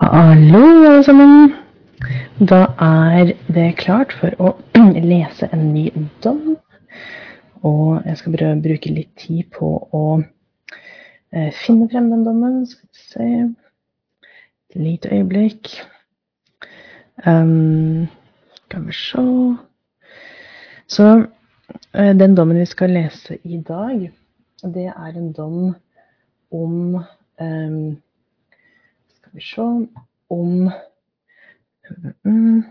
Hallo, alle sammen. Da er det klart for å lese en ny dom. Og jeg skal bruke litt tid på å eh, finne frem den dommen. Skal vi se Et lite øyeblikk. Um, skal vi se Så eh, den dommen vi skal lese i dag, det er en dom om um, vi se om mm,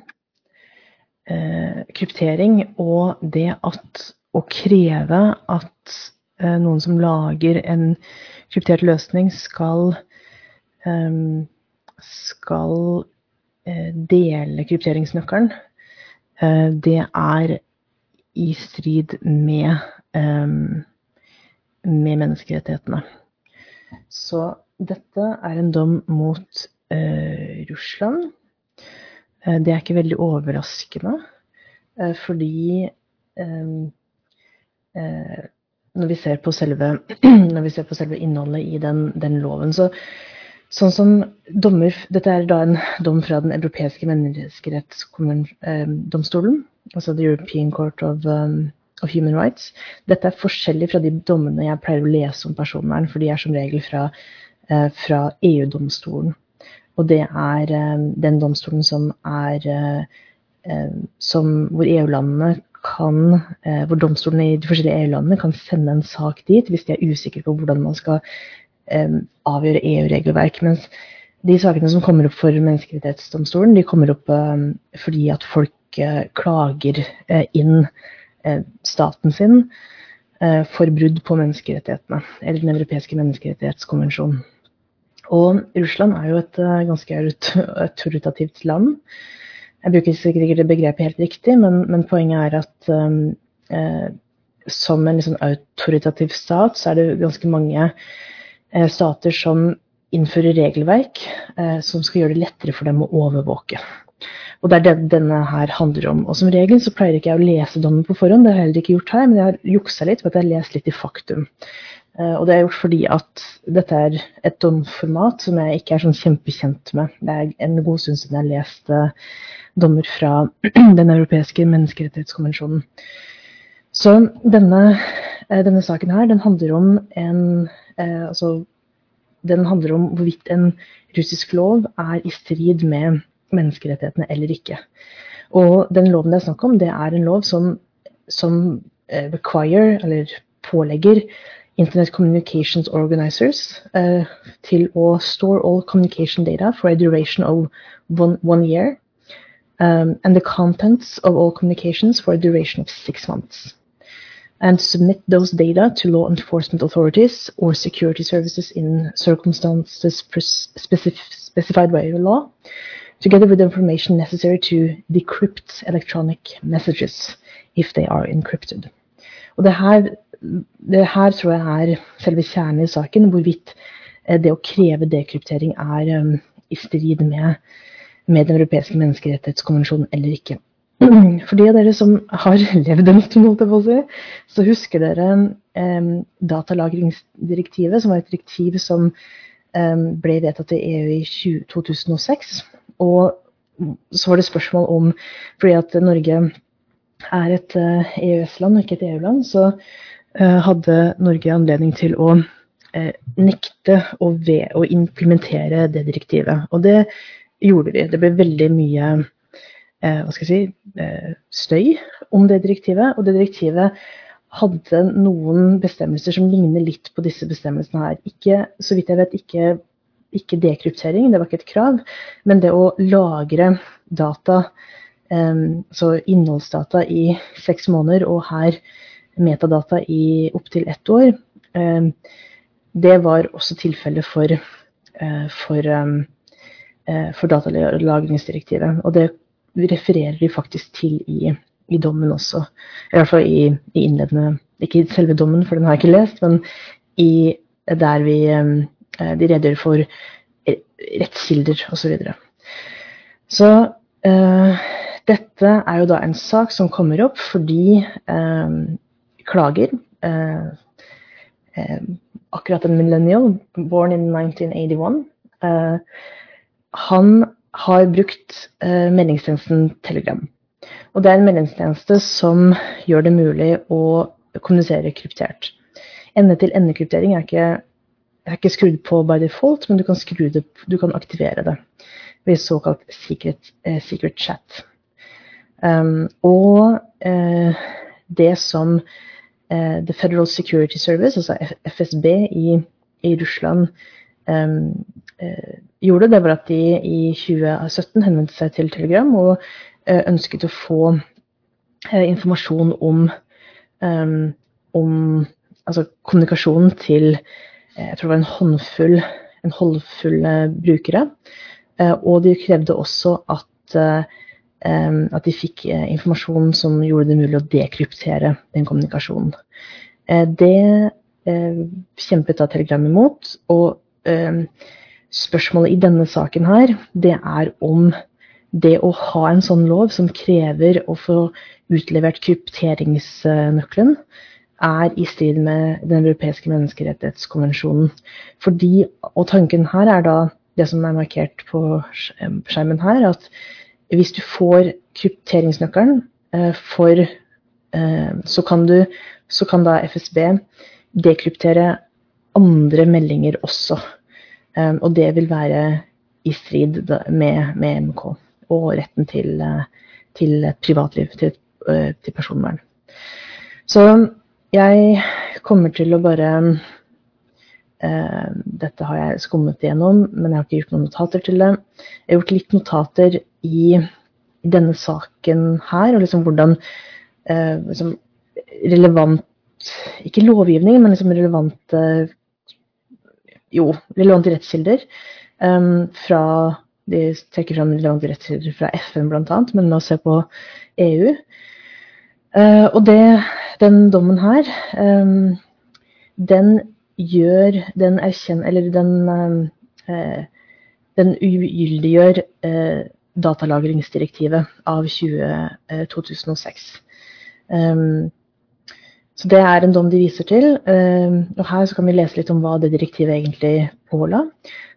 eh, kryptering og det at å kreve at eh, noen som lager en kryptert løsning, skal, eh, skal eh, dele krypteringsnøkkelen, det er i strid med, eh, med menneskerettighetene. Så dette er en dom mot eh, Russland. Eh, det er ikke veldig overraskende, eh, fordi når vi, selve, når vi ser på selve innholdet i den, den loven, så Sånn som dommer, Dette er da en dom fra Den europeiske menneskerettsdomstolen, altså The European Court of, um, of, Human Rights. Dette er forskjellig fra de dommene jeg pleier å lese om personvern, for de er som regel fra fra EU-domstolen. Og det er eh, den domstolen som er eh, som, hvor EU-landene kan, hvor domstolene i de forskjellige EU-landene kan sende en sak dit hvis de er usikre på hvordan man skal avgjøre EU-regelverk. Mens de sakene som kommer opp for Menneskerettighetsdomstolen, de kommer opp fordi at folk klager inn staten sin for brudd på menneskerettighetene, eller Den europeiske menneskerettighetskonvensjonen. Og Russland er jo et uh, ganske autoritativt land. Jeg bruker sikkert ikke det begrepet helt riktig, men, men poenget er at um, uh, som en liksom autoritativ stat, så er det ganske mange uh, stater som innfører regelverk som skal gjøre det lettere for dem å overvåke. Og det er det denne her handler om. Og som regel så pleier ikke jeg å lese dommen på forhånd, det har jeg heller ikke gjort her, men jeg har juksa litt ved at jeg har lest litt i faktum. Eh, og det er gjort fordi at dette er et domformat som jeg ikke er sånn kjempekjent med. Det er en god stund siden jeg har lest uh, dommer fra Den europeiske menneskerettighetskonvensjonen. Så denne, uh, denne, saken her, den handler om en Altså, den handler om hvorvidt en russisk lov er i strid med menneskerettighetene eller ikke. Og den loven det er snakk om, det er en lov som, som require, eller pålegger, Internet Communications Organizers uh, til å store all communication data for a duration of one, one year, um, and the contents of all communications for a duration of six months, and submit those data to law enforcement authorities or security services in circumstances specific, specified by law, together with the information necessary to decrypt electronic messages if they are encrypted. Og det her det her tror jeg er selve kjernen i saken, hvorvidt eh, det å kreve dekryptering er um, i strid med, med Den europeiske menneskerettighetskonvensjonen eller ikke. For de av dere som har levd en stund, si, så husker dere eh, datalagringsdirektivet, som var et direktiv som eh, ble vedtatt i EU i 20, 2006. Og så var det spørsmål om Fordi at Norge er et eh, EØS-land og ikke et EU-land, så Eh, hadde Norge anledning til å eh, nekte å, ved, å implementere det direktivet. Og det gjorde vi. Det ble veldig mye eh, hva skal jeg si, støy om det direktivet. Og det direktivet hadde noen bestemmelser som ligner litt på disse bestemmelsene her. Ikke, så vidt jeg vet, ikke, ikke dekryptering, det var ikke et krav, men det å lagre data, så innholdsdata, i seks måneder, og her metadata i opptil ett år. Ehm, det var også tilfellet for, eh, for, ehm, eh, for datalagringsdirektivet. Og det refererer de faktisk til i, i dommen også. I hvert fall i, i, innledende Ikke i selve dommen, for den har jeg ikke lest, men i, der vi ehm, eh, de redegjør for rettskilder osv. Så, videre. så dette er jo da en sak som kommer opp fordi um, klager. Eh, eh, akkurat en millennial, born in 1981, eh, han har brukt meldingstjenesten Telegram. Og det er en meldingstjeneste som gjør det mulig å kommunisere kryptert. Ende-til-ende-kryptering er, er, ikke skrudd på by default, men du kan, det, du kan aktivere det ved såkalt secret, eh, secret chat. Um, og eh, det som The Federal Security Service, altså FSB i, i Russland, um, gjorde, det var at de i 2017 henvendte seg til Telegram og ønsket å få informasjon om, um, om altså kommunikasjonen til jeg tror det var en håndfull, en håndfull brukere. Og de krevde også at at de fikk eh, informasjon som gjorde det mulig å dekryptere den kommunikasjonen. Eh, det eh, kjempet da Telegram imot, og spørsmålet i denne saken her, det er om det å ha en sånn lov som krever å få utlevert krypteringsnøkkelen, er i strid med Den europeiske menneskerettighetskonvensjonen. Fordi, og tanken her er da det som er markert på skjermen her, at hvis du får krypteringsnøkkelen, eh, for, eh, så, kan du, så kan da FSB dekryptere andre meldinger også. Eh, og det vil være i strid med, med MK og retten til, til privatliv, til, til personvern. Så jeg kommer til å bare Dette har jeg skummet igjennom, men jeg har ikke gjort noen notater til det. Jeg har gjort litt notater i, denne saken her, og liksom hvordan eh, liksom relevant Ikke lovgivning, men liksom relevante Jo, relevante rettskilder um, fra De trekker fram relevante rettskilder fra FN bl.a., men la oss se på EU. Uh, og det, den dommen her, um, den gjør Den erkjenner Eller den uh, den ugyldiggjør uh, datalagringsdirektivet av 20, 2006. Um, så Det er en dom de viser til. Um, og Her så kan vi lese litt om hva det direktivet egentlig påla.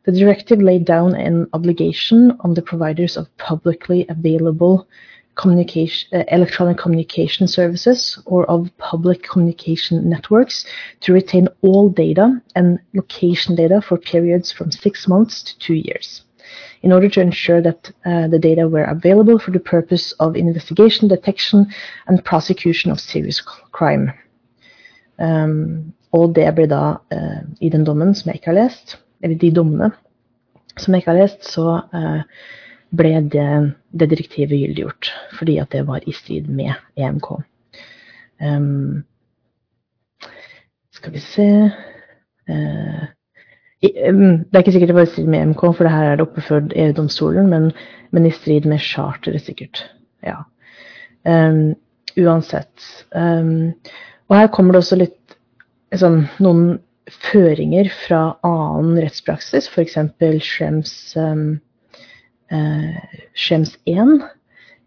The directive laid down an obligation on the providers of publicly available communication, uh, electronic communication services or of public communication networks to retain all data and location data for periods from six months to two years in order to ensure that uh, the data were available for the purpose of investigation, detection and prosecution of serious crime. Um, og det ble da, uh, i den dommen som jeg ikke har lest, eller de dommene som jeg ikke har lest, så uh, ble det, det direktivet gyldiggjort. Fordi at det var i strid med EMK. Um, skal vi se uh, det er ikke sikkert det var i strid med EMK, for det her er det oppe før EU-domstolen, men, men, i strid med charteret, sikkert. Ja. Um, uansett. Um, og her kommer det også litt sånn, noen føringer fra annen rettspraksis, f.eks. Schrems, um, uh, Schrems 1.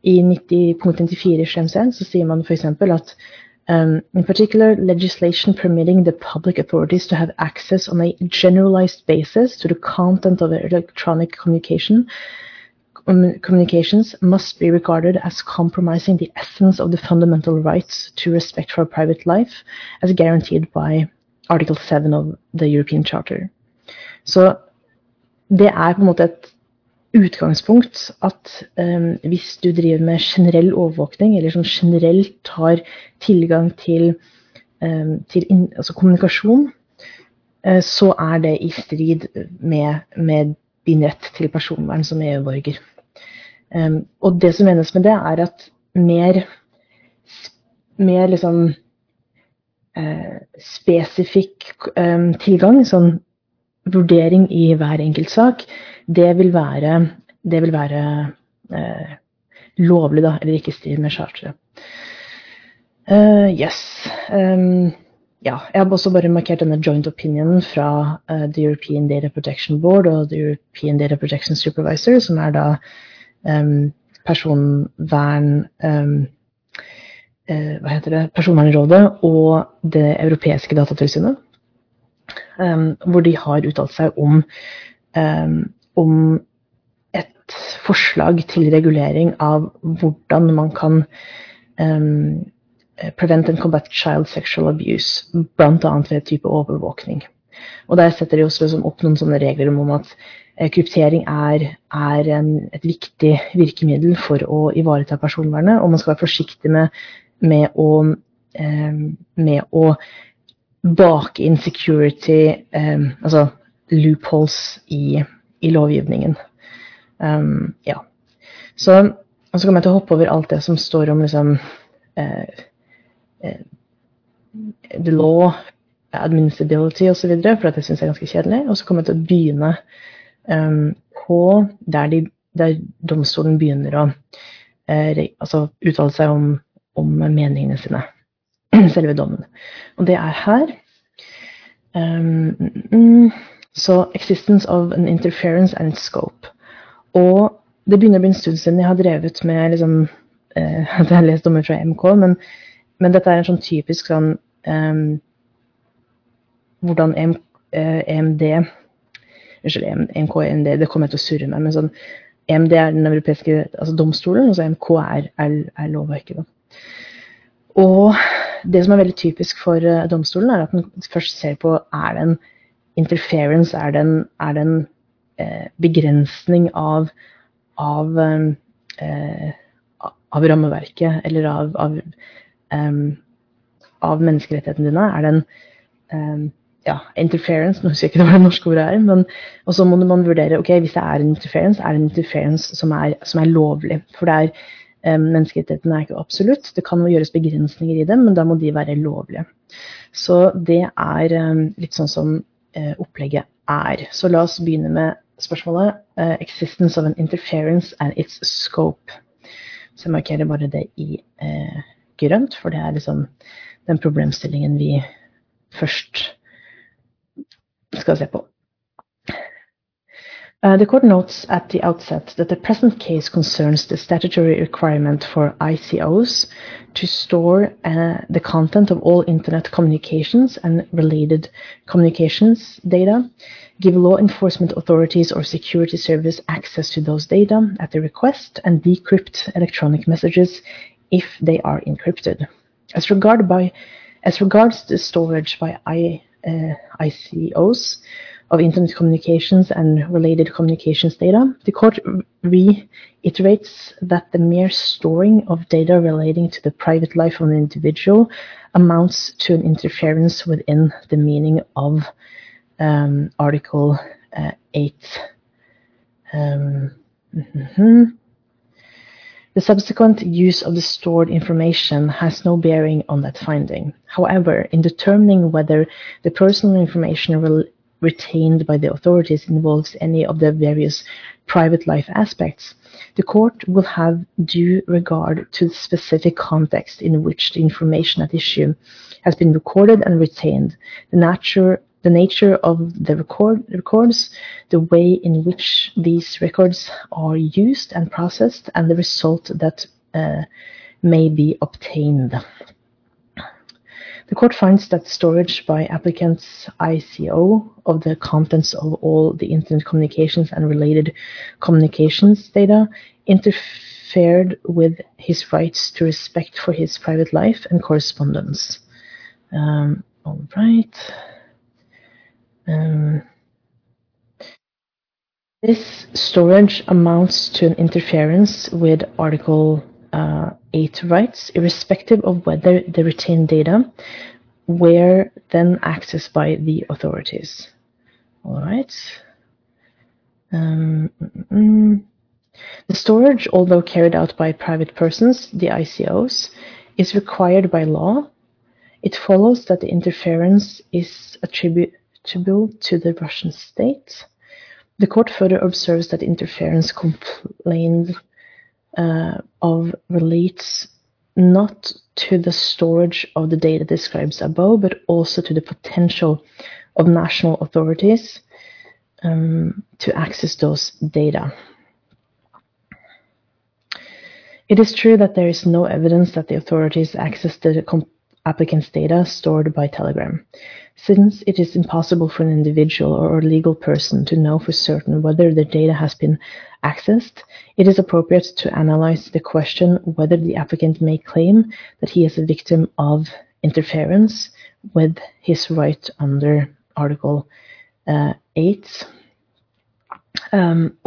I 90, punkt 94 i Schrems 1 så sier man f.eks. at Um, in particular, legislation permitting the public authorities to have access on a generalized basis to the content of electronic communication communications must be regarded as compromising the essence of the fundamental rights to respect for private life as guaranteed by Article 7 of the European Charter. Så det er på en måte et utgangspunkt at um, hvis du driver med generell overvåkning, eller som generelt har tilgang til, um, til in, altså kommunikasjon, uh, så er det i strid med, med din rett til personvern som EU-borger. Um, og det som menes med det, er at mer, mer liksom uh, spesifikk tilgang, sånn vurdering i hver enkelt sak, det vil være, det vil være eh, lovlig, da, eller ikke i strid med charteret. Uh, yes. Um, ja, jeg har også bare markert denne joint opinionen fra uh, The European Data Protection Board og The European Data Protection Supervisor, som er da um, personvern um, Hva heter det? Personvernrådet og Det europeiske datatilsynet. hvor de har uttalt seg om, om et forslag til regulering av hvordan man kan um, prevent and combat child sexual abuse, bl.a. ved type overvåkning. Og Der setter de også liksom opp noen sånne regler om at eh, kryptering er, er en, et viktig virkemiddel for å ivareta personvernet, og man skal være forsiktig med, med, å, eh, med å bake inn security, eh, altså loopholes i, i lovgivningen. Um, ja. Så, og så kommer jeg til å hoppe over alt det som står om liksom, eh, eh, the law, administrability osv., for det syns jeg er ganske kjedelig. Og så kommer jeg til å begynne um, på der, de, der, domstolen begynner å eh, altså uttale seg om, om, meningene sine. Selve dommen. Og det er her. Um, mm, så 'existence of an interference and scope'. Og det begynner å bli en stund siden jeg har drevet med liksom, eh, at jeg har lest dommer fra MK, men, men, dette er en sånn typisk sånn eh, hvordan EM, eh, EMD Unnskyld, EMK EMD, det kommer jeg til å surre med. Men sånn, EMD er den europeiske altså domstolen, og så EMK er, er, er lovverket. Da. Og det som er veldig typisk for uh, domstolen, er at den først ser på er det en interference, er det en, er det en eh, begrensning av, av, eh, av, rammeverket eller av, av, um, av menneskerettighetene dine? Er det en um, ja, interference, nå husker jeg ikke hva det norske ordet er, men og så må man vurdere ok, hvis det er en interference, er det en interference som er, som er lovlig. For det er um, menneskerettighetene er ikke absolutt. Det kan gjøres begrensninger i dem, men da må de være lovlige. Så det er litt sånn som opplegget er. Så la oss begynne med spørsmålet uh, 'Existence of an interference and its scope'. Så jeg markerer bare det i uh, grønt, for det er liksom den problemstillingen vi først skal se på. Uh, the court notes at the outset that the present case concerns the statutory requirement for ICOs to store uh, the content of all Internet communications and related communications data, give law enforcement authorities or security service access to those data at the request, and decrypt electronic messages if they are encrypted. As, regard by, as regards the storage by I, uh, ICOs of Internet communications and related communications data, the court reiterates that the mere storing of data relating to the private life of an individual amounts to an interference within the meaning of um, Article uh, 8. Um, mm-hmm. The subsequent use of the stored information has no bearing on that finding. However, in determining whether the personal information re- retained by the authorities involves any of the various private life aspects, the court will have due regard to the specific context in which the information at issue has been recorded and retained, the nature the nature of the record, records, the way in which these records are used and processed, and the result that uh, may be obtained. The court finds that storage by applicants ICO of the contents of all the internet communications and related communications data interfered with his rights to respect for his private life and correspondence. Um, all right. Um, this storage amounts to an interference with Article uh, 8 rights, irrespective of whether the retained data were then accessed by the authorities. All right. Um, mm, the storage, although carried out by private persons, the ICOs, is required by law. It follows that the interference is attributable to the Russian state. The court further observes that interference complained uh, of relates not to the storage of the data described above, but also to the potential of national authorities um, to access those data. It is true that there is no evidence that the authorities accessed the applicant's data stored by Telegram. Since it is impossible for an individual or legal person to know for certain whether the data has been accessed, it is appropriate to analyze the question whether the applicant may claim that he is a victim of interference with his right under Article uh, 8, um,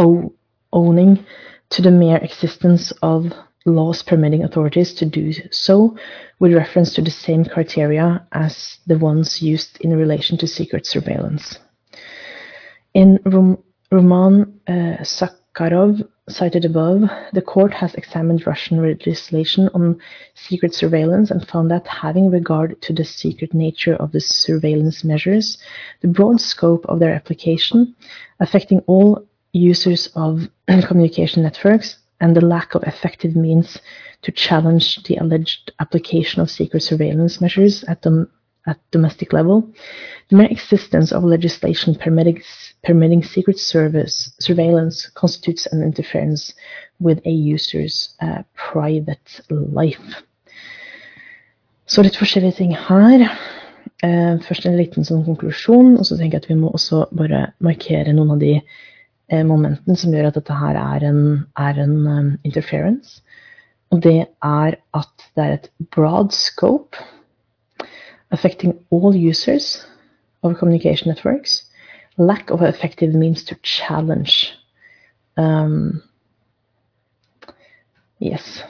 owning to the mere existence of laws permitting authorities to do so with reference to the same criteria as the ones used in relation to secret surveillance. In Rom- Roman uh, Zakharov, cited above, the court has examined Russian legislation on secret surveillance and found that having regard to the secret nature of the surveillance measures, the broad scope of their application, affecting all users of communication networks, and the lack of effective means to challenge the alleged application of secret surveillance measures at, the, at domestic level, the mere existence of legislation permitting, permitting secret service surveillance constitutes an interference with a user's uh, private life. Så litt forskjellige ting her. Uh, først en liten sånn konklusjon, og så tenker jeg at vi må også bare markere noen av de momenten som gjør at dette her er en, er en um, interference. Og det er at det er et broad scope affecting all users of communication networks. Lack of effective means to challenge. Um, yes.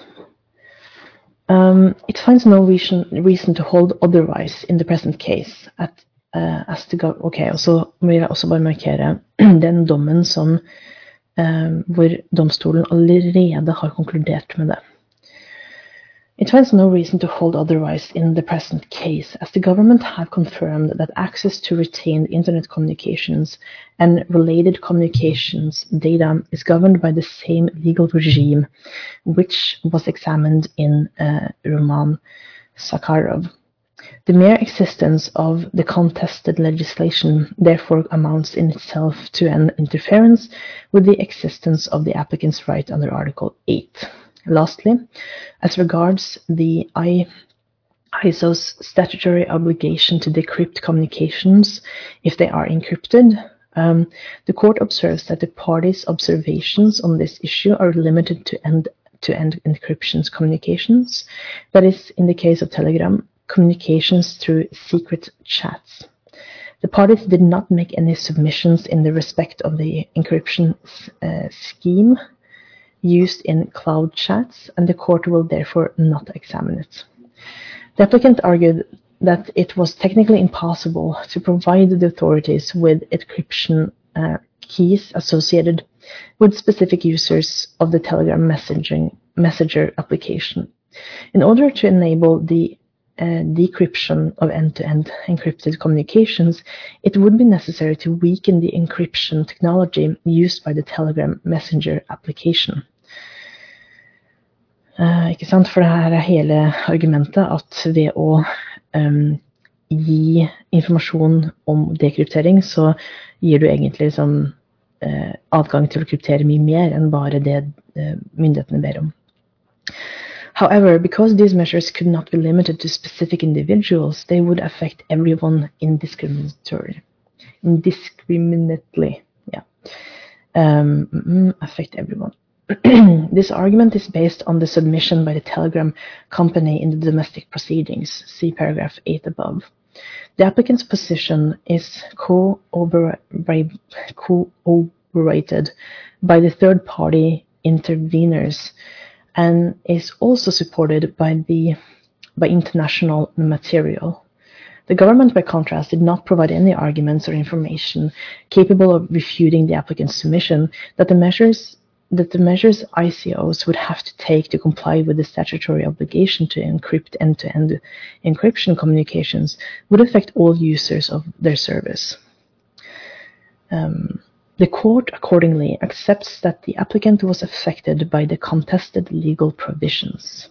Um, it finds no reason, reason to hold otherwise in the present case at uh, Astegard Ok, og så vil jeg også bare markere den dommen som uh, hvor domstolen allerede har konkludert med det. It finds no reason to hold otherwise in the present case, as the government have confirmed that access to retained internet communications and related communications data is governed by the same legal regime, which was examined in uh, Roman Zakharov. The mere existence of the contested legislation therefore amounts in itself to an interference with the existence of the applicant's right under Article 8. Lastly, as regards the ISO's statutory obligation to decrypt communications if they are encrypted, um, the court observes that the parties' observations on this issue are limited to end to end encryption communications. That is, in the case of Telegram, communications through secret chats. The parties did not make any submissions in the respect of the encryption uh, scheme used in cloud chats, and the court will therefore not examine it. The applicant argued that it was technically impossible to provide the authorities with encryption uh, keys associated with specific users of the Telegram messaging messenger application. In order to enable the uh, decryption of end-to-end encrypted communications, it would be necessary to weaken the encryption technology used by the Telegram Messenger application. Uh, ikke sant? For det her er hele argumentet at ved å um, gi informasjon om dekryptering, så gir du egentlig liksom, uh, adgang til å kryptere mye mer enn bare det myndighetene ber om. However, because these measures could not be limited to specific individuals, they would affect everyone indiscriminately. Indiscriminately, yeah. Um, affect everyone. this argument is based on the submission by the Telegram company in the domestic proceedings. See paragraph 8 above. The applicant's position is co-operated by the third party interveners and is also supported by the by international material. The government, by contrast, did not provide any arguments or information capable of refuting the applicant's submission that the measures that the measures ICOs would have to take to comply with the statutory obligation to encrypt end-to-end encryption communications would affect all users of their service. Um, the court accordingly accepts that the applicant was affected by the contested legal provisions.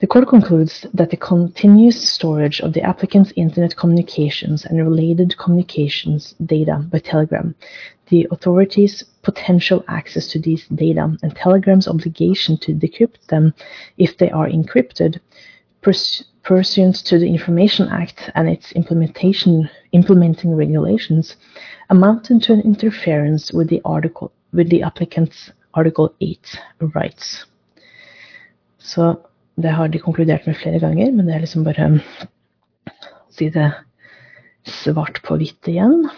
The court concludes that the continuous storage of the applicant's internet communications and related communications data by Telegram, the authorities' potential access to these data, and Telegram's obligation to decrypt them if they are encrypted pursuant to the Information Act and its implementation implementing regulations, amounted to an interference with the article with the applicant's Article 8 rights. Så det har de konkludert med flere ganger, men det er liksom bare å si det svart på hvitt igjen.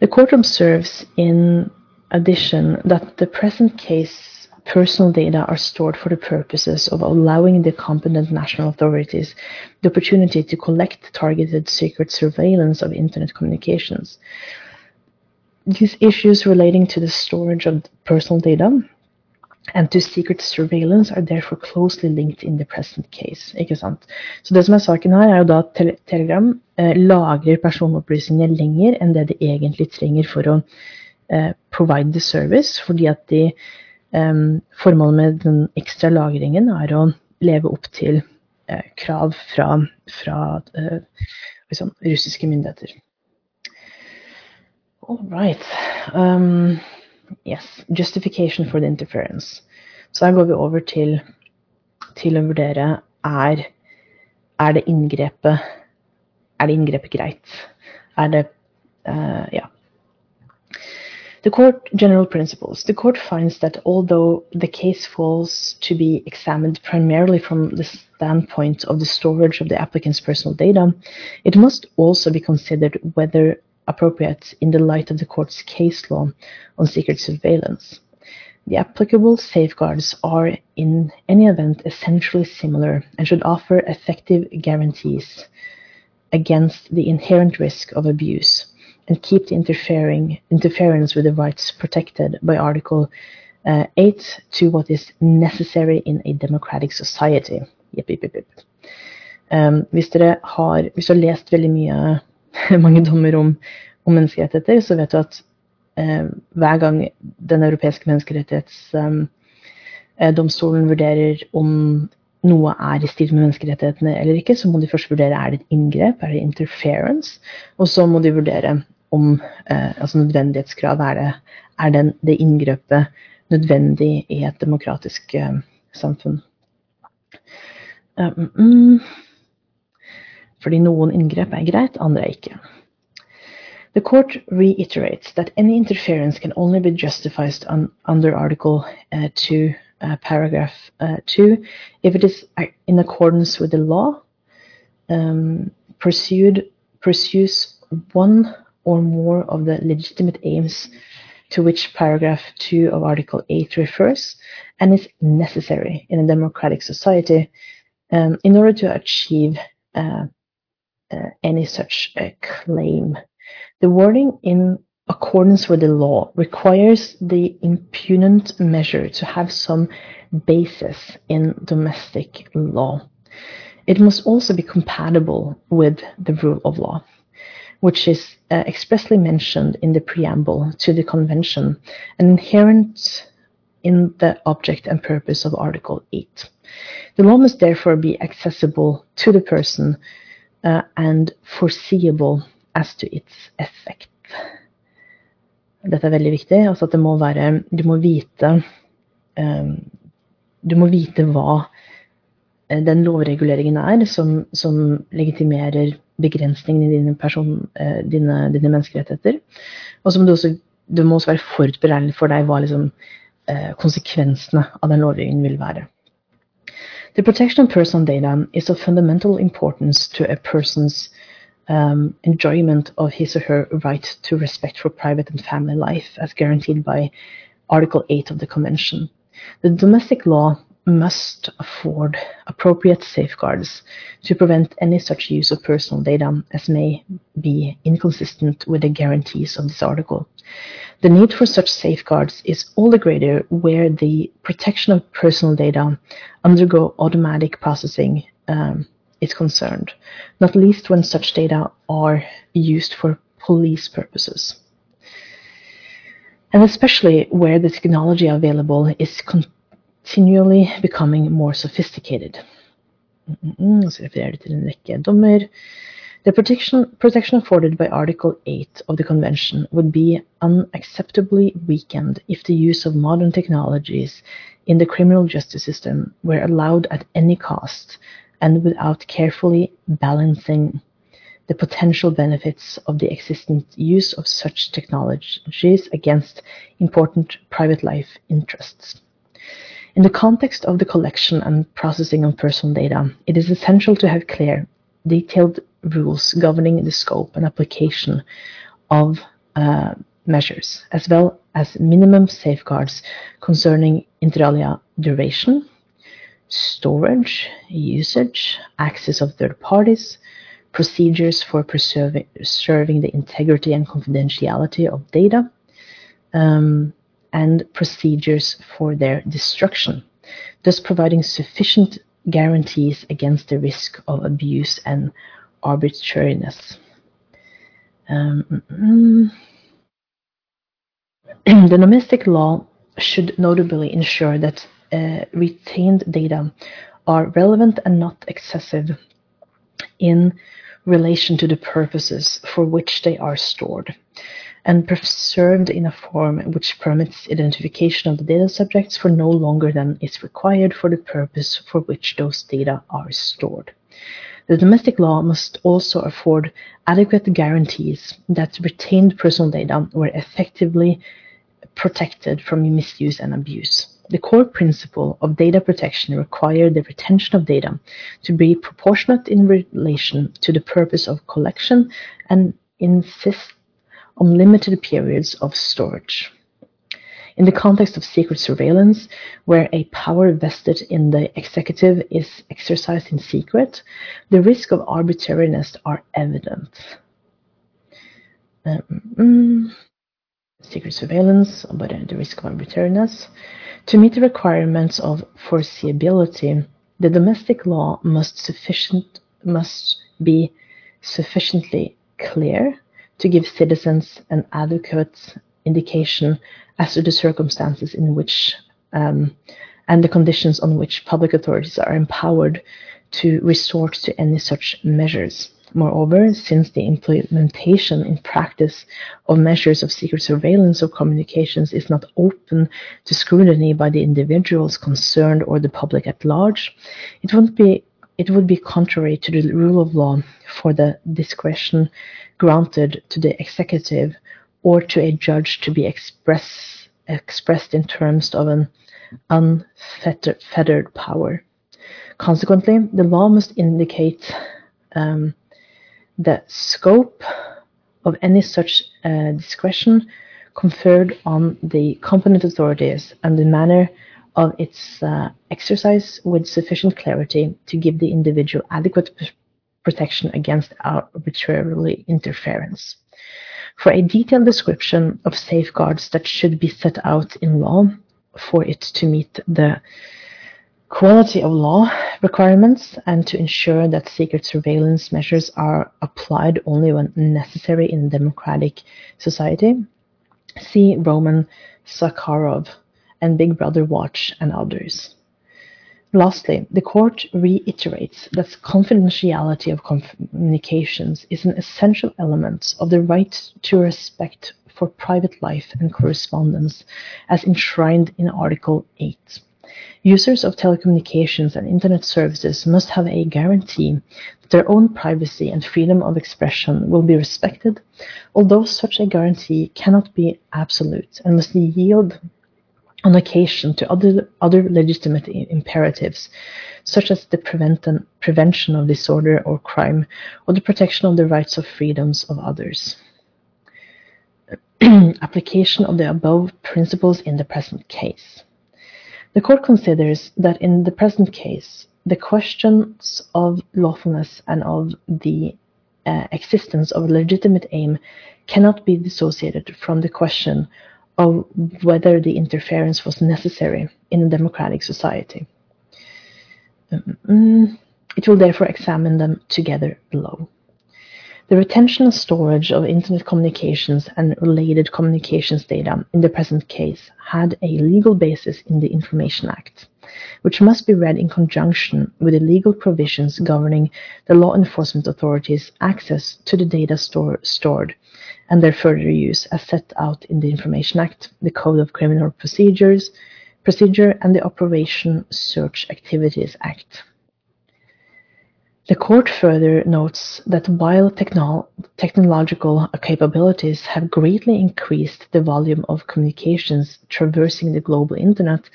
The court observes in addition that the present case personal data are stored for the purposes of allowing the competent national authorities the opportunity to collect targeted secret surveillance of internet communications. These issues relating to the storage of personal data and to secret surveillance are therefore closely linked in the present case. Ikke sant? Så det som er saken her, er jo da at Telegram eh, lagrer personopplysninger lenger enn det de egentlig trenger for å eh, provide the service, fordi at de eh, Formålet med den ekstra lagringen er å leve opp til eh, krav fra, fra liksom, russiske myndigheter. All right. Um, Yes. Justification for the interference. Så her går vi over til, til å vurdere er, er det inngrepet Er det inngrepet greit? Er det uh, Ja. The court general principles. The court finds that although the case falls to be examined primarily from the standpoint of the storage of the applicant's personal data, it must also be considered whether appropriate in the light of the court's case law on secret surveillance. The applicable safeguards are, in any event, essentially similar and should offer effective guarantees against the inherent risk of abuse and keep the interfering interference with the rights protected by Article uh, 8 to what is necessary in a democratic society. Yep, yep, yep. Um, hvis, dere har, hvis har lest veldig mye mange dommer om, om menneskerettigheter, så vet du at eh, hver gang Den europeiske menneskerettighetsdomstolen eh, vurderer om noe er i stil med menneskerettighetene eller ikke, så må de først vurdere er det et inngrep, er det interference, og så må de vurdere om eh, altså nødvendighetskrav er det, er den, det inngrepet nødvendig i et demokratisk eh, samfunn. Um, fordi noen inngrep er greit, andre er ikke. The court reiterates that any interference can only be justified on, under Article uh, 2, uh, paragraph uh, 2, if it is uh, in accordance with the law, um, pursued, pursues one or more of the legitimate aims to which paragraph 2 of Article 8 refers, and is necessary in a democratic society um, in order to achieve uh, uh, any such uh, claim. The wording in accordance with the law requires the impugnant measure to have some basis in domestic law. It must also be compatible with the rule of law, which is uh, expressly mentioned in the preamble to the convention and inherent in the object and purpose of Article 8. The law must therefore be accessible to the person uh, and foreseeable as to its effect. Dette er veldig viktig. altså at det må være, Du må vite um, Du må vite hva eh, den lovreguleringen er som, som legitimerer begrensningene i dine, person, uh, dine, dine menneskerettigheter. Og så du også, det må også være forutberegnelig for deg hva liksom, uh, konsekvensene av den lovgivningen vil være. The protection of personal data is of fundamental importance to a person's um, enjoyment of his or her right to respect for private and family life, as guaranteed by Article 8 of the Convention. The domestic law must afford appropriate safeguards to prevent any such use of personal data as may be inconsistent with the guarantees of this article. The need for such safeguards is all the greater where the protection of personal data undergo automatic processing um, is concerned, not least when such data are used for police purposes. And especially where the technology available is continually becoming more sophisticated. Mm. The protection, protection afforded by Article 8 of the Convention would be unacceptably weakened if the use of modern technologies in the criminal justice system were allowed at any cost and without carefully balancing the potential benefits of the existing use of such technologies against important private life interests. In the context of the collection and processing of personal data, it is essential to have clear, detailed rules governing the scope and application of uh, measures, as well as minimum safeguards concerning inter alia duration, storage, usage, access of third parties, procedures for preserving, the integrity and confidentiality of data, um, and procedures for their destruction, thus providing sufficient guarantees against the risk of abuse and arbitrariness. Um, mm, the domestic law should notably ensure that uh, retained data are relevant and not excessive in relation to the purposes for which they are stored, and preserved in a form which permits identification of the data subjects for no longer than is required for the purpose for which those data are stored. The domestic law must also afford adequate guarantees that retained personal data were effectively protected from misuse and abuse. The core principle of data protection requires the retention of data to be proportionate in relation to the purpose of collection and insist on limited periods of storage in the context of secret surveillance, where a power vested in the executive is exercised in secret, the risk of arbitrariness are evident. Um, secret surveillance, but the risk of arbitrariness. To meet the requirements of foreseeability, the domestic law must sufficient must be sufficiently clear to give citizens an adequate indication as to the circumstances in which um, and the conditions on which public authorities are empowered to resort to any such measures. Moreover, since the implementation in practice of measures of secret surveillance of communications is not open to scrutiny by the individuals concerned or the public at large, it won't be it would be contrary to the rule of law for the discretion granted to the executive or to a judge to be express, expressed in terms of an unfettered power. Consequently, the law must indicate um, the scope of any such uh, discretion conferred on the competent authorities and the manner of its uh, exercise with sufficient clarity to give the individual adequate protection against arbitrary interference. For a detailed description of safeguards that should be set out in law for it to meet the quality of law requirements and to ensure that secret surveillance measures are applied only when necessary in democratic society. See Roman Zakharov and Big Brother Watch and others. Lastly, the court reiterates that confidentiality of communications is an essential element of the right to respect for private life and correspondence as enshrined in Article 8. Users of telecommunications and internet services must have a guarantee that their own privacy and freedom of expression will be respected, although such a guarantee cannot be absolute and must yield on occasion to other, other legitimate imperatives, such as the prevention of disorder or crime, or the protection of the rights of freedoms of others. Application of the above principles in the present case. The court considers that in the present case, the questions of lawfulness and of the uh, existence of a legitimate aim cannot be dissociated from the question of whether the interference was necessary in a democratic society. Um, it will therefore examine them together below. The retention and storage of Internet communications and related communications data in the present case had a legal basis in the Information Act, which must be read in conjunction with the legal provisions governing the law enforcement authorities' access to the data store, stored and their further use as set out in the Information Act, the Code of Criminal Procedures, Procedure, and the Operation Search Activities Act. The court further notes that while technol technological capabilities have greatly increased the volume of communications traversing the global internet,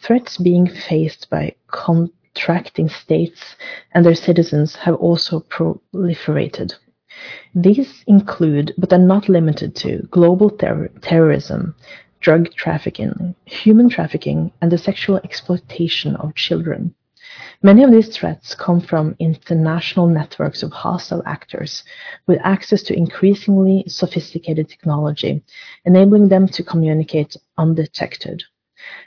threats being faced by contracting states and their citizens have also proliferated. These include, but are not limited to, global ter terrorism, drug trafficking, human trafficking, and the sexual exploitation of children. Many of these threats come from international networks of hostile actors with access to increasingly sophisticated technology, enabling them to communicate undetected.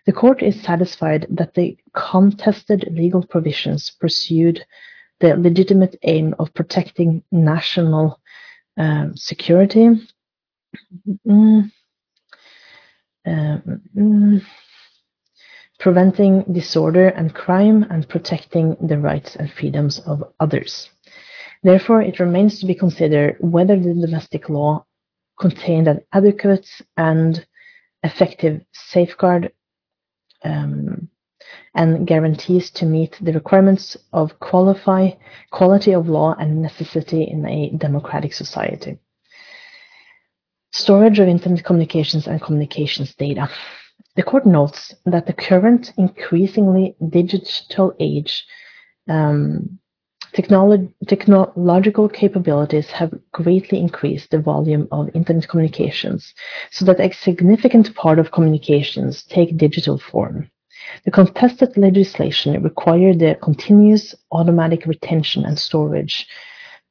The court is satisfied that the contested legal provisions pursued the legitimate aim of protecting national uh, security. Mm, uh, mm, preventing disorder and crime, and protecting the rights and freedoms of others. Therefore, it remains to be considered whether the domestic law contained an adequate and effective safeguard um, and guarantees to meet the requirements of qualify, quality of law and necessity in a democratic society. Storage of internet communications and communications data. The court notes that the current increasingly digital age um, technolo technological capabilities have greatly increased the volume of internet communications so that a significant part of communications take digital form. The contested legislation required the continuous automatic retention and storage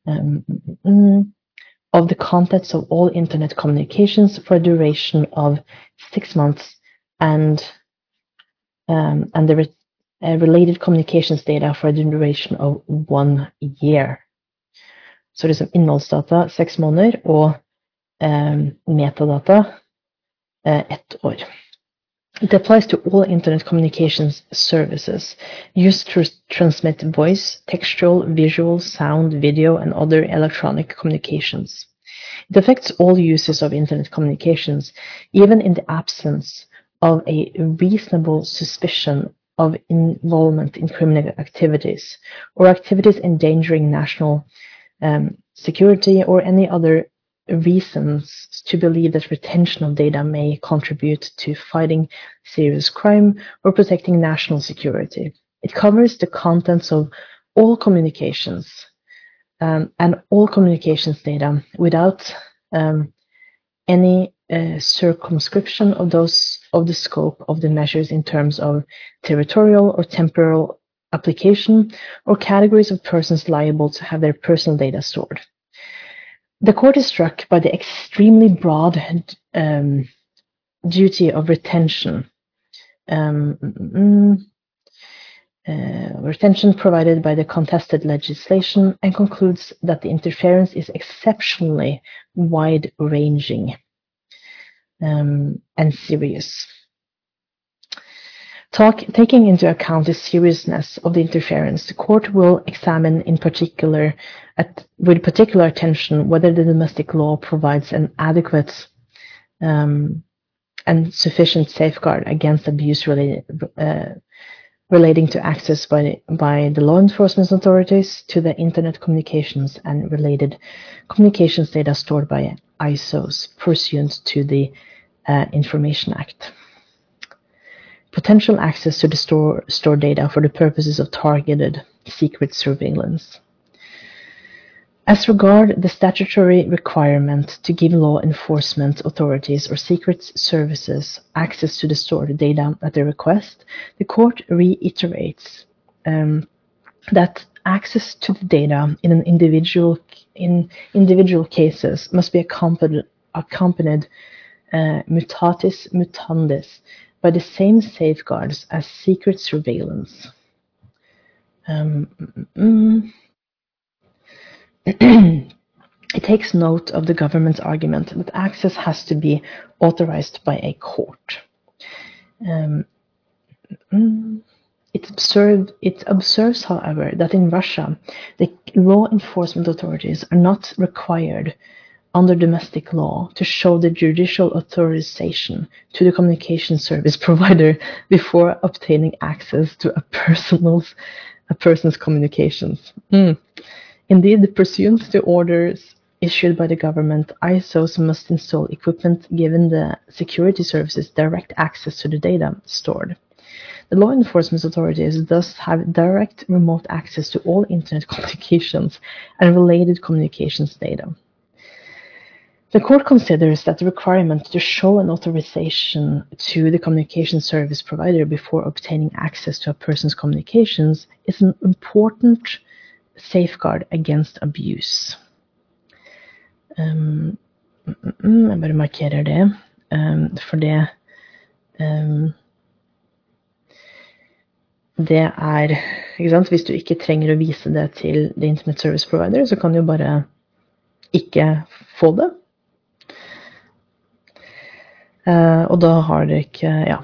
um, mm, of the contents of all internet communications for a duration of six months and um, and the re uh, related communications data for a duration of one year. So Så liksom innholdsdata seks måneder og um, metadata uh, ett. It applies to all internet communications services used to transmit voice, textual, visual, sound, video, and other electronic communications. It affects all uses of internet communications, even in the absence of a reasonable suspicion of involvement in criminal activities or activities endangering national um, security or any other reasons to believe that retention of data may contribute to fighting serious crime or protecting national security. It covers the contents of all communications um, and all communications data without um, any uh, circumscription of those of the scope of the measures in terms of territorial or temporal application or categories of persons liable to have their personal data stored. The court is struck by the extremely broad um, duty of retention. Um, uh, retention provided by the contested legislation and concludes that the interference is exceptionally wide ranging um, and serious. Talk, taking into account the seriousness of the interference, the court will examine in particular, at, with particular attention, whether the domestic law provides an adequate um, and sufficient safeguard against abuse related, uh, relating to access by, by the law enforcement authorities to the internet communications and related communications data stored by ICOs pursuant to the uh, Information Act potential access to the store, store data for the purposes of targeted secret surveillance. As regard the statutory requirement to give law enforcement authorities or secret services access to the stored data at their request, the court reiterates um, that access to the data in an individual in individual cases must be accompanied, accompanied uh, mutatis mutandis by the same safeguards as secret surveillance. Um, mm, it takes note of the government's argument that access has to be authorized by a court. Um, mm, it, it observes, however, that in Russia, the law enforcement authorities are not required under domestic law to show the judicial authorization to the communication service provider before obtaining access to a person's a person's communications. Mm. Indeed, pursuant to orders issued by the government, ICOs must install equipment given the security services direct access to the data stored. The law enforcement authorities thus have direct remote access to all internet communications and related communications data. The court considers that the requirement to show an authorization to the communication service provider before obtaining access to a person's communications is an important safeguard against abuse. Um, jeg bare markerer det, um, for det um, Det er ikke sant? Hvis du ikke trenger å vise det til the Internet Service Provider, så kan du jo bare ikke få det. Uh, og da har det ikke Ja.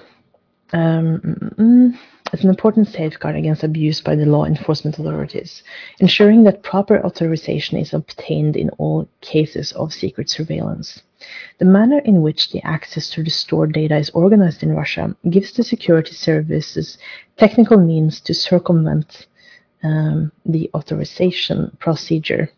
Um, it's an important safeguard against abuse by the law enforcement authorities, ensuring that proper authorization is obtained in all cases of secret surveillance. The manner in which the access to the stored data is organized in Russia gives the security services technical means to circumvent um, the authorization procedure.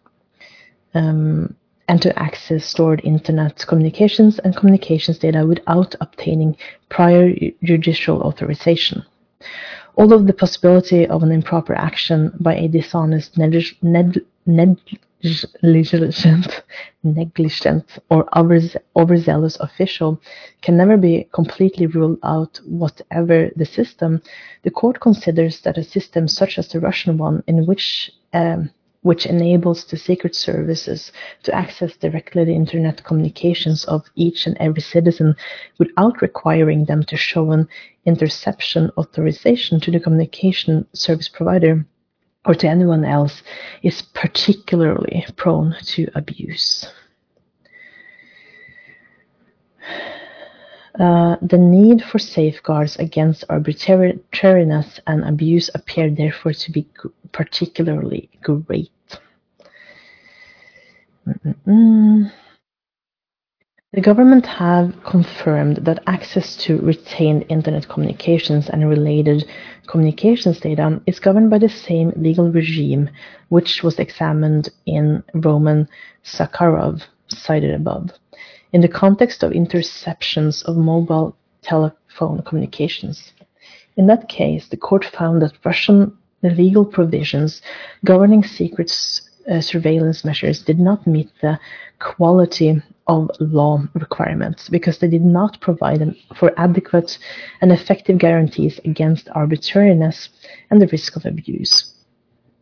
Um, and to access stored internet communications and communications data without obtaining prior judicial authorization. Although the possibility of an improper action by a dishonest, negligent, negligent or overzealous official can never be completely ruled out whatever the system, the court considers that a system such as the Russian one, in which um, which enables the secret services to access directly the internet communications of each and every citizen without requiring them to show an interception authorization to the communication service provider or to anyone else is particularly prone to abuse. Uh, the need for safeguards against arbitrariness and abuse appear therefore to be particularly great. Mm-mm. The government have confirmed that access to retained internet communications and related communications data is governed by the same legal regime which was examined in Roman Zakharov, cited above, in the context of interceptions of mobile telephone communications. In that case, the court found that Russian legal provisions governing secret uh, surveillance measures did not meet the quality of law requirements because they did not provide for adequate and effective guarantees against arbitrariness and the risk of abuse.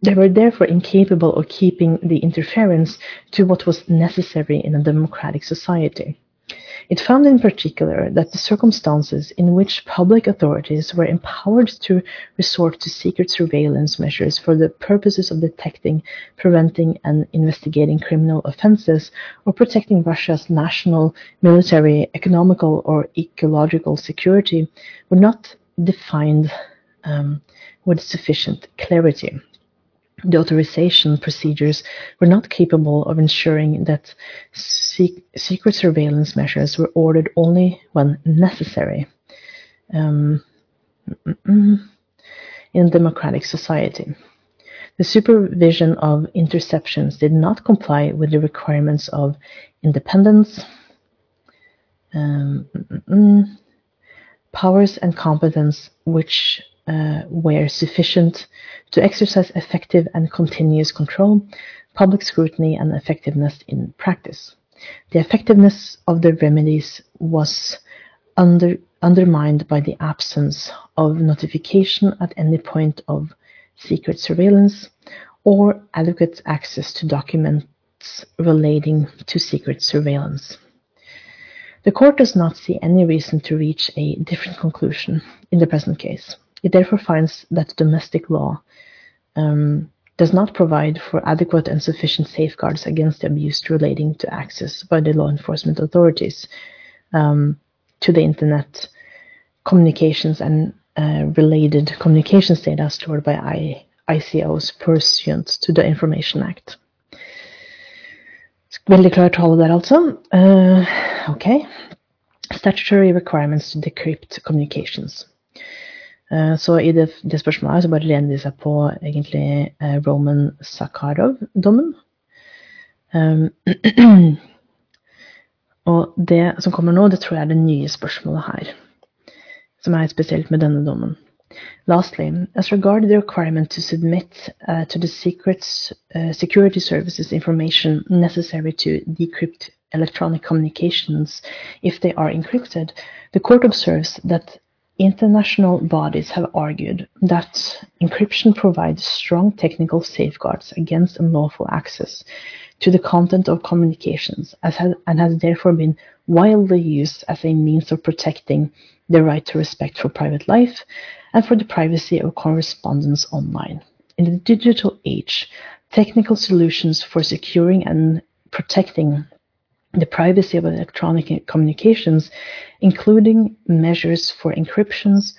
They were therefore incapable of keeping the interference to what was necessary in a democratic society. It found in particular that the circumstances in which public authorities were empowered to resort to secret surveillance measures for the purposes of detecting, preventing, and investigating criminal offenses or protecting Russia's national, military, economical, or ecological security were not defined um, with sufficient clarity the authorization procedures were not capable of ensuring that secret surveillance measures were ordered only when necessary. Um, in a democratic society. The supervision of interceptions did not comply with the requirements of independence, um, powers, and competence, which uh, were sufficient to exercise effective and continuous control, public scrutiny, and effectiveness in practice. The effectiveness of the remedies was under, undermined by the absence of notification at any point of secret surveillance or adequate access to documents relating to secret surveillance. The court does not see any reason to reach a different conclusion in the present case. It therefore finds that domestic law um, does not provide for adequate and sufficient safeguards against abuse relating to access by the law enforcement authorities um, to the internet communications and uh, related communications data stored by I ICOs pursuant to the Information Act. Veldig klar tale der, altså. Uh, ok. Statutory requirements to decrypt communications. Uh, så i det, det, spørsmålet her så bare lener de seg på egentlig uh, Roman Sakharov-dommen. Um, og det som kommer nå, det tror jeg er det nye spørsmålet her. Som er spesielt med denne dommen. Lastly, as regard the requirement to submit uh, to the secrets, uh, security services information necessary to decrypt electronic communications if they are encrypted, the court observes that international bodies have argued that encryption provides strong technical safeguards against unlawful access to the content of communications has, and has therefore been widely used as a means of protecting the right to respect for private life and for the privacy of correspondence online. In the digital age, technical solutions for securing and protecting the privacy of electronic communications, including measures for encryptions,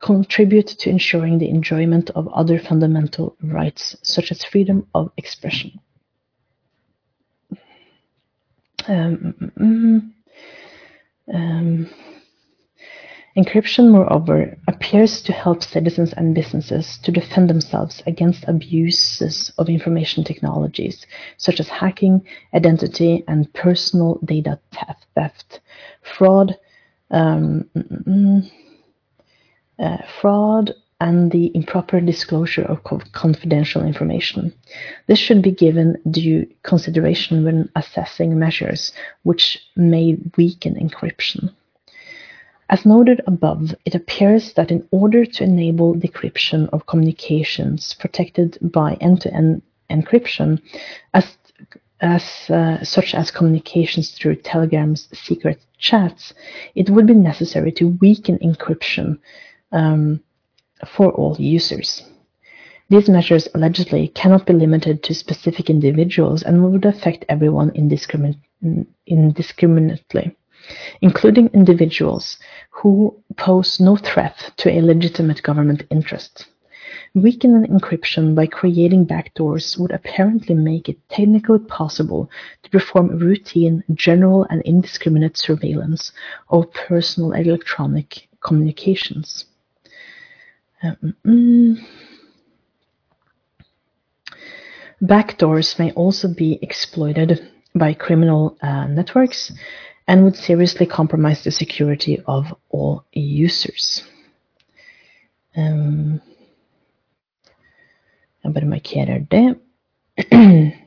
contribute to ensuring the enjoyment of other fundamental rights, such as freedom of expression. Um, mm, um, Encryption, moreover, appears to help citizens and businesses to defend themselves against abuses of information technologies, such as hacking, identity, and personal data theft, fraud, um, uh, fraud, and the improper disclosure of confidential information. This should be given due consideration when assessing measures which may weaken encryption. As noted above, it appears that in order to enable decryption of communications protected by end-to-end encryption, as, as uh, such as communications through Telegram's secret chats, it would be necessary to weaken encryption um, for all users. These measures allegedly cannot be limited to specific individuals and would affect everyone indiscrimin indiscriminately including individuals who pose no threat to a legitimate government interest. Weakening encryption by creating backdoors would apparently make it technically possible to perform routine, general, and indiscriminate surveillance of personal electronic communications. Um, mm. Backdoors may also be exploited by criminal uh, networks and would seriously compromise the security of all users. Um, det.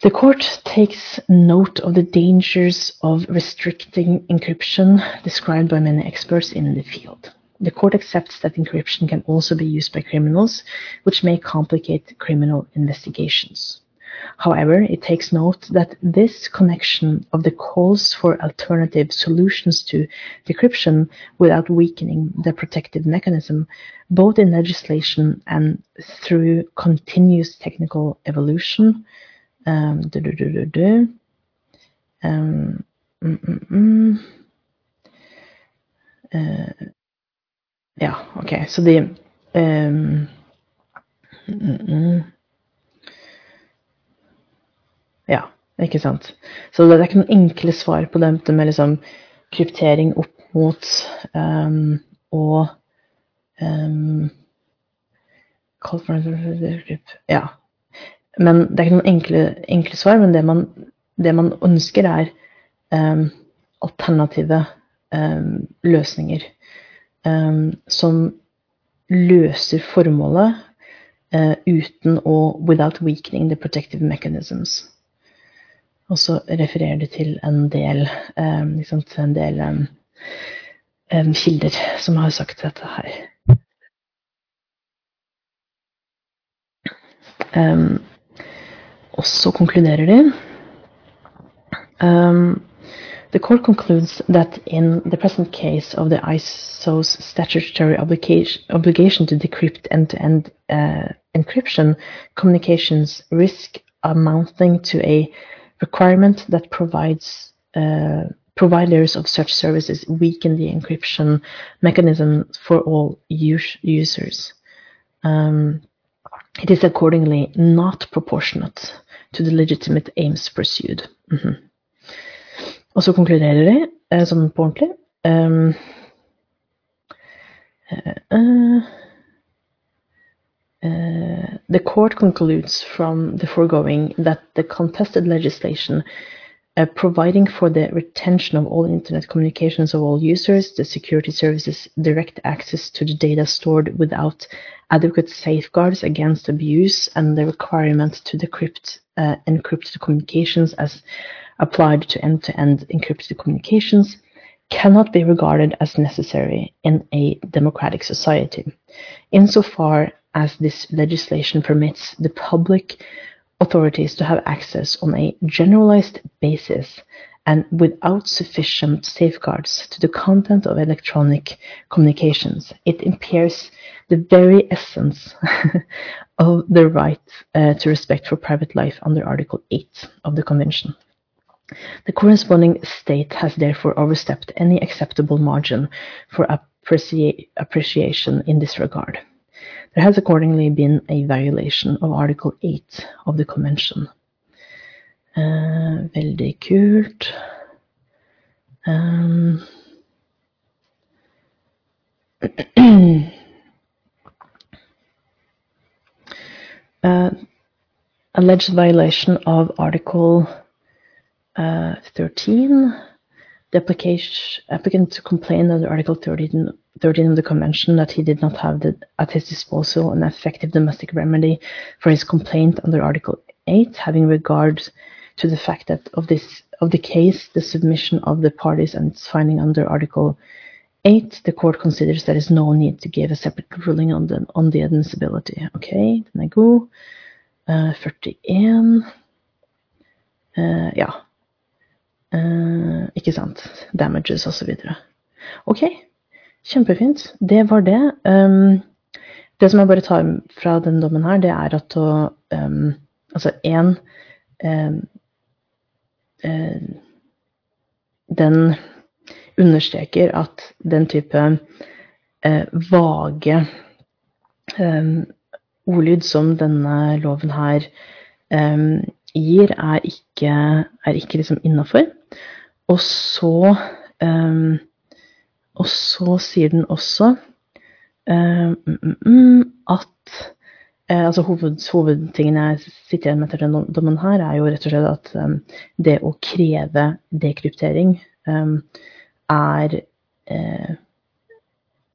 The court takes note of the dangers of restricting encryption described by many experts in the field. The court accepts that encryption can also be used by criminals, which may complicate criminal investigations. However, it takes note that this connection of the calls for alternative solutions to decryption without weakening the protective mechanism, both in legislation and through continuous technical evolution. Um, um, mm, mm, mm. Uh, ja, OK. so the. um, mm, mm. Ja, ikke sant. Så det er ikke noen enkle svar på det med liksom kryptering opp mot um, og um, Ja. Men det er ikke noen enkle, enkle svar, men det man, det man ønsker, er um, alternative løsninger som løser formålet uh, uten å Without weakening the protective mechanisms. Og så refererer det til en del, um, liksom, en del um, um, kilder som har sagt dette her. og så konkluderer de. The court concludes that in the present case of the ICO's statutory obligation, obligation to decrypt end-to-end -end, uh, encryption, communications risk amounting to a requirement that provides uh, providers of such services weaken the encryption mechanism for all us users. Um, it is accordingly not proportionate to the legitimate aims pursued. Mm -hmm. Og så konkluderer de. Um, uh, uh, the court concludes from the foregoing that the contested legislation uh, providing for the retention of all internet communications of all users, the security services direct access to the data stored without adequate safeguards against abuse, and the requirement to decrypt uh, encrypted communications as applied to end-to-end encrypted communications cannot be regarded as necessary in a democratic society, insofar as this legislation permits the public authorities to have access on a generalized basis and without sufficient safeguards to the content of electronic communications. It impairs the very essence of the right uh, to respect for private life under Article 8 of the Convention. The corresponding state has therefore overstepped any acceptable margin for appreci appreciation in this regard. There has accordingly been a violation of Article 8 of the Convention. Uh, veldig kult. Um, uh, alleged violation of Article uh, 13 the applicant to complain under Article 13, 13 of the Convention that he did not have the, at his disposal an effective domestic remedy for his complaint under Article 8, having regard to the fact that of this of the case, the submission of the parties and its finding under Article 8, the court considers there is no need to give a separate ruling on the, on the admissibility. Ok, then I go. Uh, 41. Uh, ja. Uh, ikke sant. Damages osv. Ok, kjempefint. Det var det. Um, det som jeg bare tar fra den dommen her, det er at å um, Altså én um, uh, Den understreker at den type uh, vage ordlyd som denne loven her gir, er ikke, er ikke liksom innafor. Og så um, Og så sier den også um, at uh, altså hoved, Hovedtingen jeg sitter igjen med etter den dommen her, er jo rett og slett at um, det å kreve dekryptering er uh,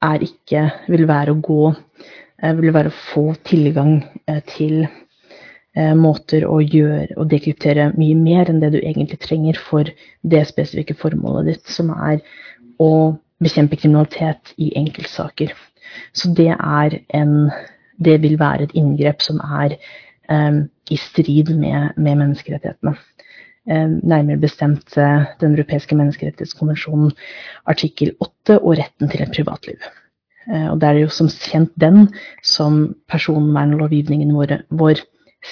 er ikke Vil være å gå uh, Vil være å få tilgang til måter å gjøre og dekryptere mye mer enn det du egentlig trenger for det spesifikke formålet ditt, som er å bekjempe kriminalitet i enkeltsaker. Så det er en Det vil være et inngrep som er um, i strid med, med menneskerettighetene. Um, nærmere bestemt uh, Den europeiske menneskerettighetskonvensjonen artikkel 8 og retten til et privatliv. Uh, og det er jo som kjent den som personvernlovgivningen vår, vår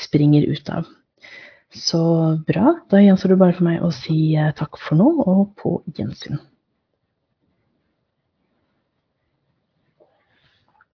springer ut av. Så bra. Da gjenstår det bare for meg å si eh, takk for nå, og på gjensyn.